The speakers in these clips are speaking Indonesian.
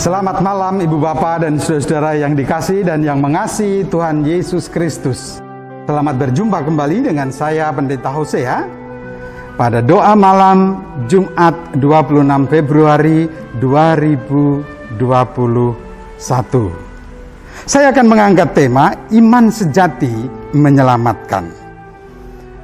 Selamat malam Ibu Bapak dan Saudara-saudara yang dikasih dan yang mengasihi Tuhan Yesus Kristus. Selamat berjumpa kembali dengan saya Pendeta Hosea pada doa malam Jumat 26 Februari 2021. Saya akan mengangkat tema iman sejati menyelamatkan.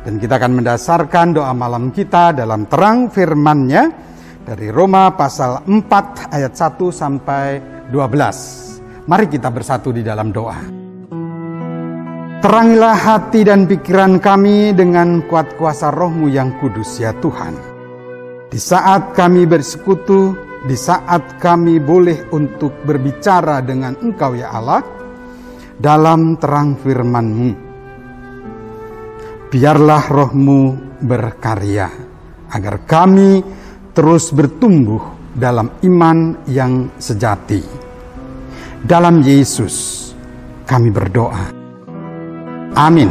Dan kita akan mendasarkan doa malam kita dalam terang firman-Nya dari Roma pasal 4 ayat 1 sampai 12. Mari kita bersatu di dalam doa. Terangilah hati dan pikiran kami dengan kuat kuasa rohmu yang kudus ya Tuhan. Di saat kami bersekutu, di saat kami boleh untuk berbicara dengan Engkau ya Allah, dalam terang firman-Mu. Biarlah rohmu berkarya, agar kami terus bertumbuh dalam iman yang sejati. Dalam Yesus kami berdoa. Amin.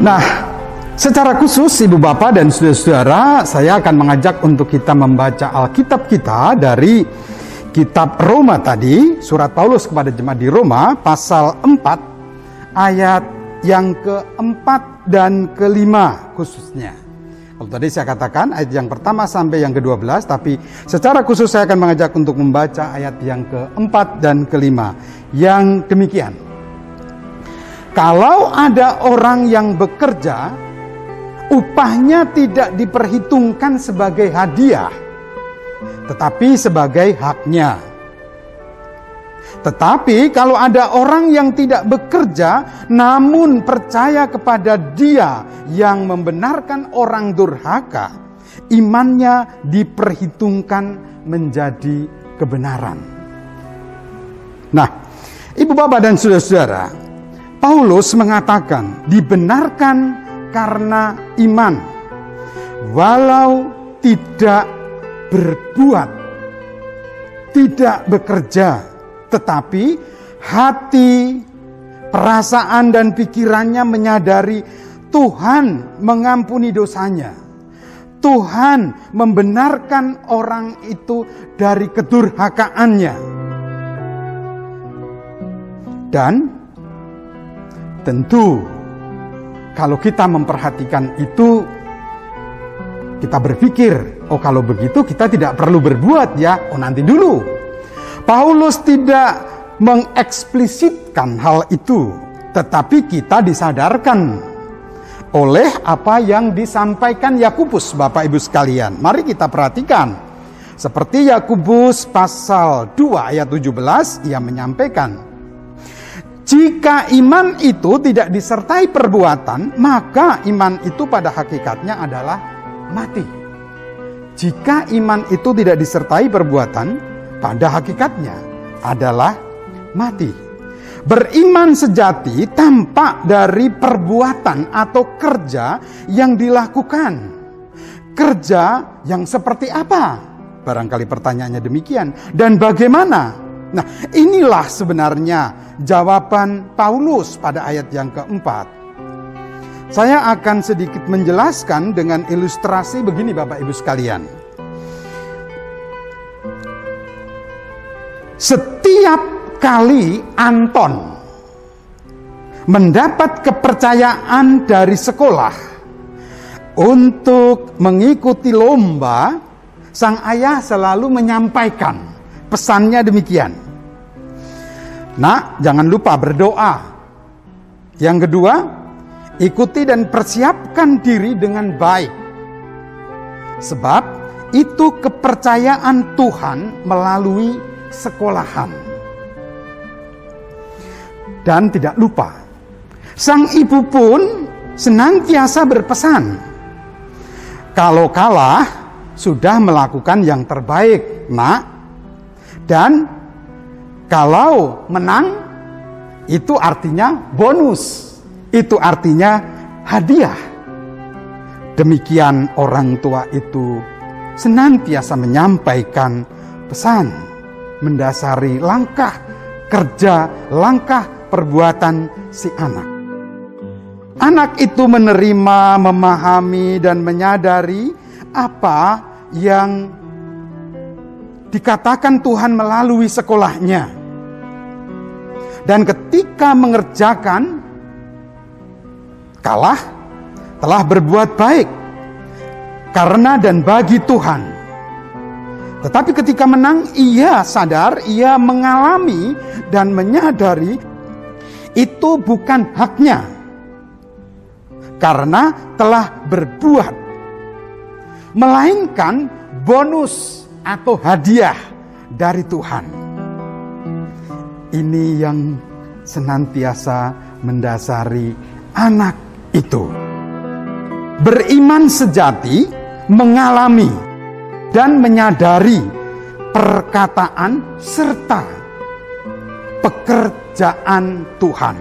Nah, secara khusus Ibu Bapak dan Saudara-saudara, saya akan mengajak untuk kita membaca Alkitab kita dari kitab Roma tadi, surat Paulus kepada jemaat di Roma pasal 4 ayat yang keempat dan kelima khususnya. Kalau tadi saya katakan ayat yang pertama sampai yang ke-12, tapi secara khusus saya akan mengajak untuk membaca ayat yang keempat dan kelima. Yang demikian. Kalau ada orang yang bekerja, upahnya tidak diperhitungkan sebagai hadiah, tetapi sebagai haknya. Tetapi kalau ada orang yang tidak bekerja namun percaya kepada Dia yang membenarkan orang durhaka, imannya diperhitungkan menjadi kebenaran. Nah, Ibu Bapak dan Saudara-saudara, Paulus mengatakan dibenarkan karena iman. Walau tidak berbuat, tidak bekerja, tetapi hati, perasaan dan pikirannya menyadari Tuhan mengampuni dosanya. Tuhan membenarkan orang itu dari kedurhakaannya. Dan tentu kalau kita memperhatikan itu kita berpikir, oh kalau begitu kita tidak perlu berbuat ya, oh nanti dulu Paulus tidak mengeksplisitkan hal itu, tetapi kita disadarkan oleh apa yang disampaikan Yakubus, Bapak Ibu sekalian. Mari kita perhatikan. Seperti Yakubus pasal 2 ayat 17 ia menyampaikan, jika iman itu tidak disertai perbuatan, maka iman itu pada hakikatnya adalah mati. Jika iman itu tidak disertai perbuatan, pada hakikatnya adalah mati. Beriman sejati tampak dari perbuatan atau kerja yang dilakukan. Kerja yang seperti apa? Barangkali pertanyaannya demikian. Dan bagaimana? Nah, inilah sebenarnya jawaban Paulus pada ayat yang keempat. Saya akan sedikit menjelaskan dengan ilustrasi begini Bapak Ibu sekalian. Setiap kali Anton mendapat kepercayaan dari sekolah untuk mengikuti lomba, sang ayah selalu menyampaikan pesannya demikian. Nak, jangan lupa berdoa. Yang kedua, ikuti dan persiapkan diri dengan baik. Sebab itu kepercayaan Tuhan melalui sekolahan. Dan tidak lupa, sang ibu pun senantiasa berpesan, kalau kalah sudah melakukan yang terbaik, nak. Dan kalau menang, itu artinya bonus, itu artinya hadiah. Demikian orang tua itu senantiasa menyampaikan pesan mendasari langkah kerja, langkah perbuatan si anak. Anak itu menerima, memahami, dan menyadari apa yang dikatakan Tuhan melalui sekolahnya. Dan ketika mengerjakan, kalah, telah berbuat baik karena dan bagi Tuhan. Tetapi ketika menang, ia sadar, ia mengalami dan menyadari itu bukan haknya. Karena telah berbuat. Melainkan bonus atau hadiah dari Tuhan. Ini yang senantiasa mendasari anak itu. Beriman sejati, mengalami dan menyadari perkataan serta pekerjaan Tuhan.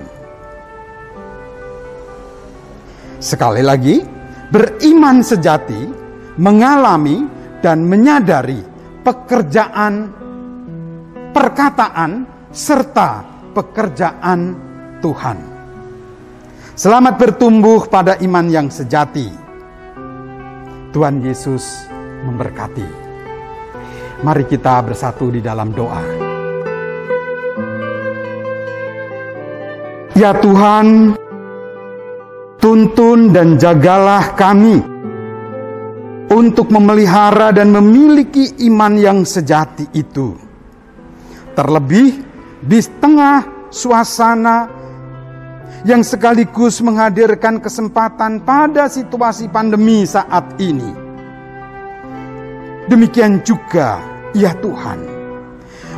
Sekali lagi, beriman sejati, mengalami dan menyadari pekerjaan, perkataan, serta pekerjaan Tuhan. Selamat bertumbuh pada iman yang sejati. Tuhan Yesus memberkati. Mari kita bersatu di dalam doa. Ya Tuhan, tuntun dan jagalah kami untuk memelihara dan memiliki iman yang sejati itu. Terlebih di tengah suasana yang sekaligus menghadirkan kesempatan pada situasi pandemi saat ini. Demikian juga, ya Tuhan,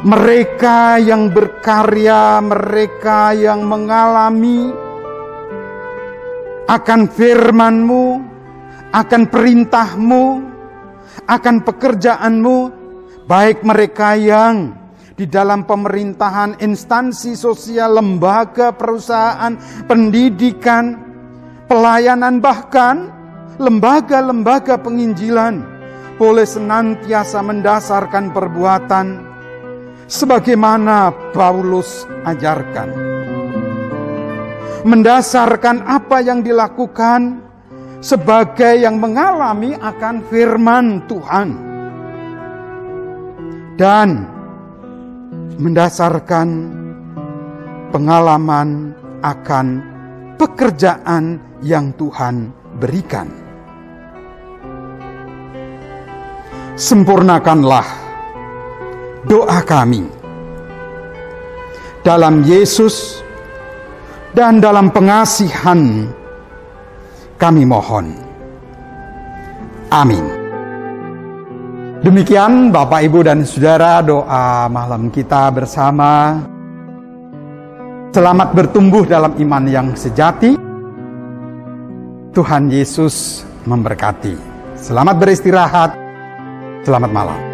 mereka yang berkarya, mereka yang mengalami akan firman-Mu, akan perintah-Mu, akan pekerjaan-Mu, baik mereka yang di dalam pemerintahan, instansi sosial, lembaga, perusahaan, pendidikan, pelayanan, bahkan lembaga-lembaga penginjilan boleh senantiasa mendasarkan perbuatan sebagaimana Paulus ajarkan. Mendasarkan apa yang dilakukan sebagai yang mengalami akan firman Tuhan. Dan mendasarkan pengalaman akan pekerjaan yang Tuhan berikan. Sempurnakanlah doa kami dalam Yesus dan dalam pengasihan kami mohon. Amin. Demikian Bapak Ibu dan Saudara doa malam kita bersama. Selamat bertumbuh dalam iman yang sejati. Tuhan Yesus memberkati. Selamat beristirahat. Selamat malam.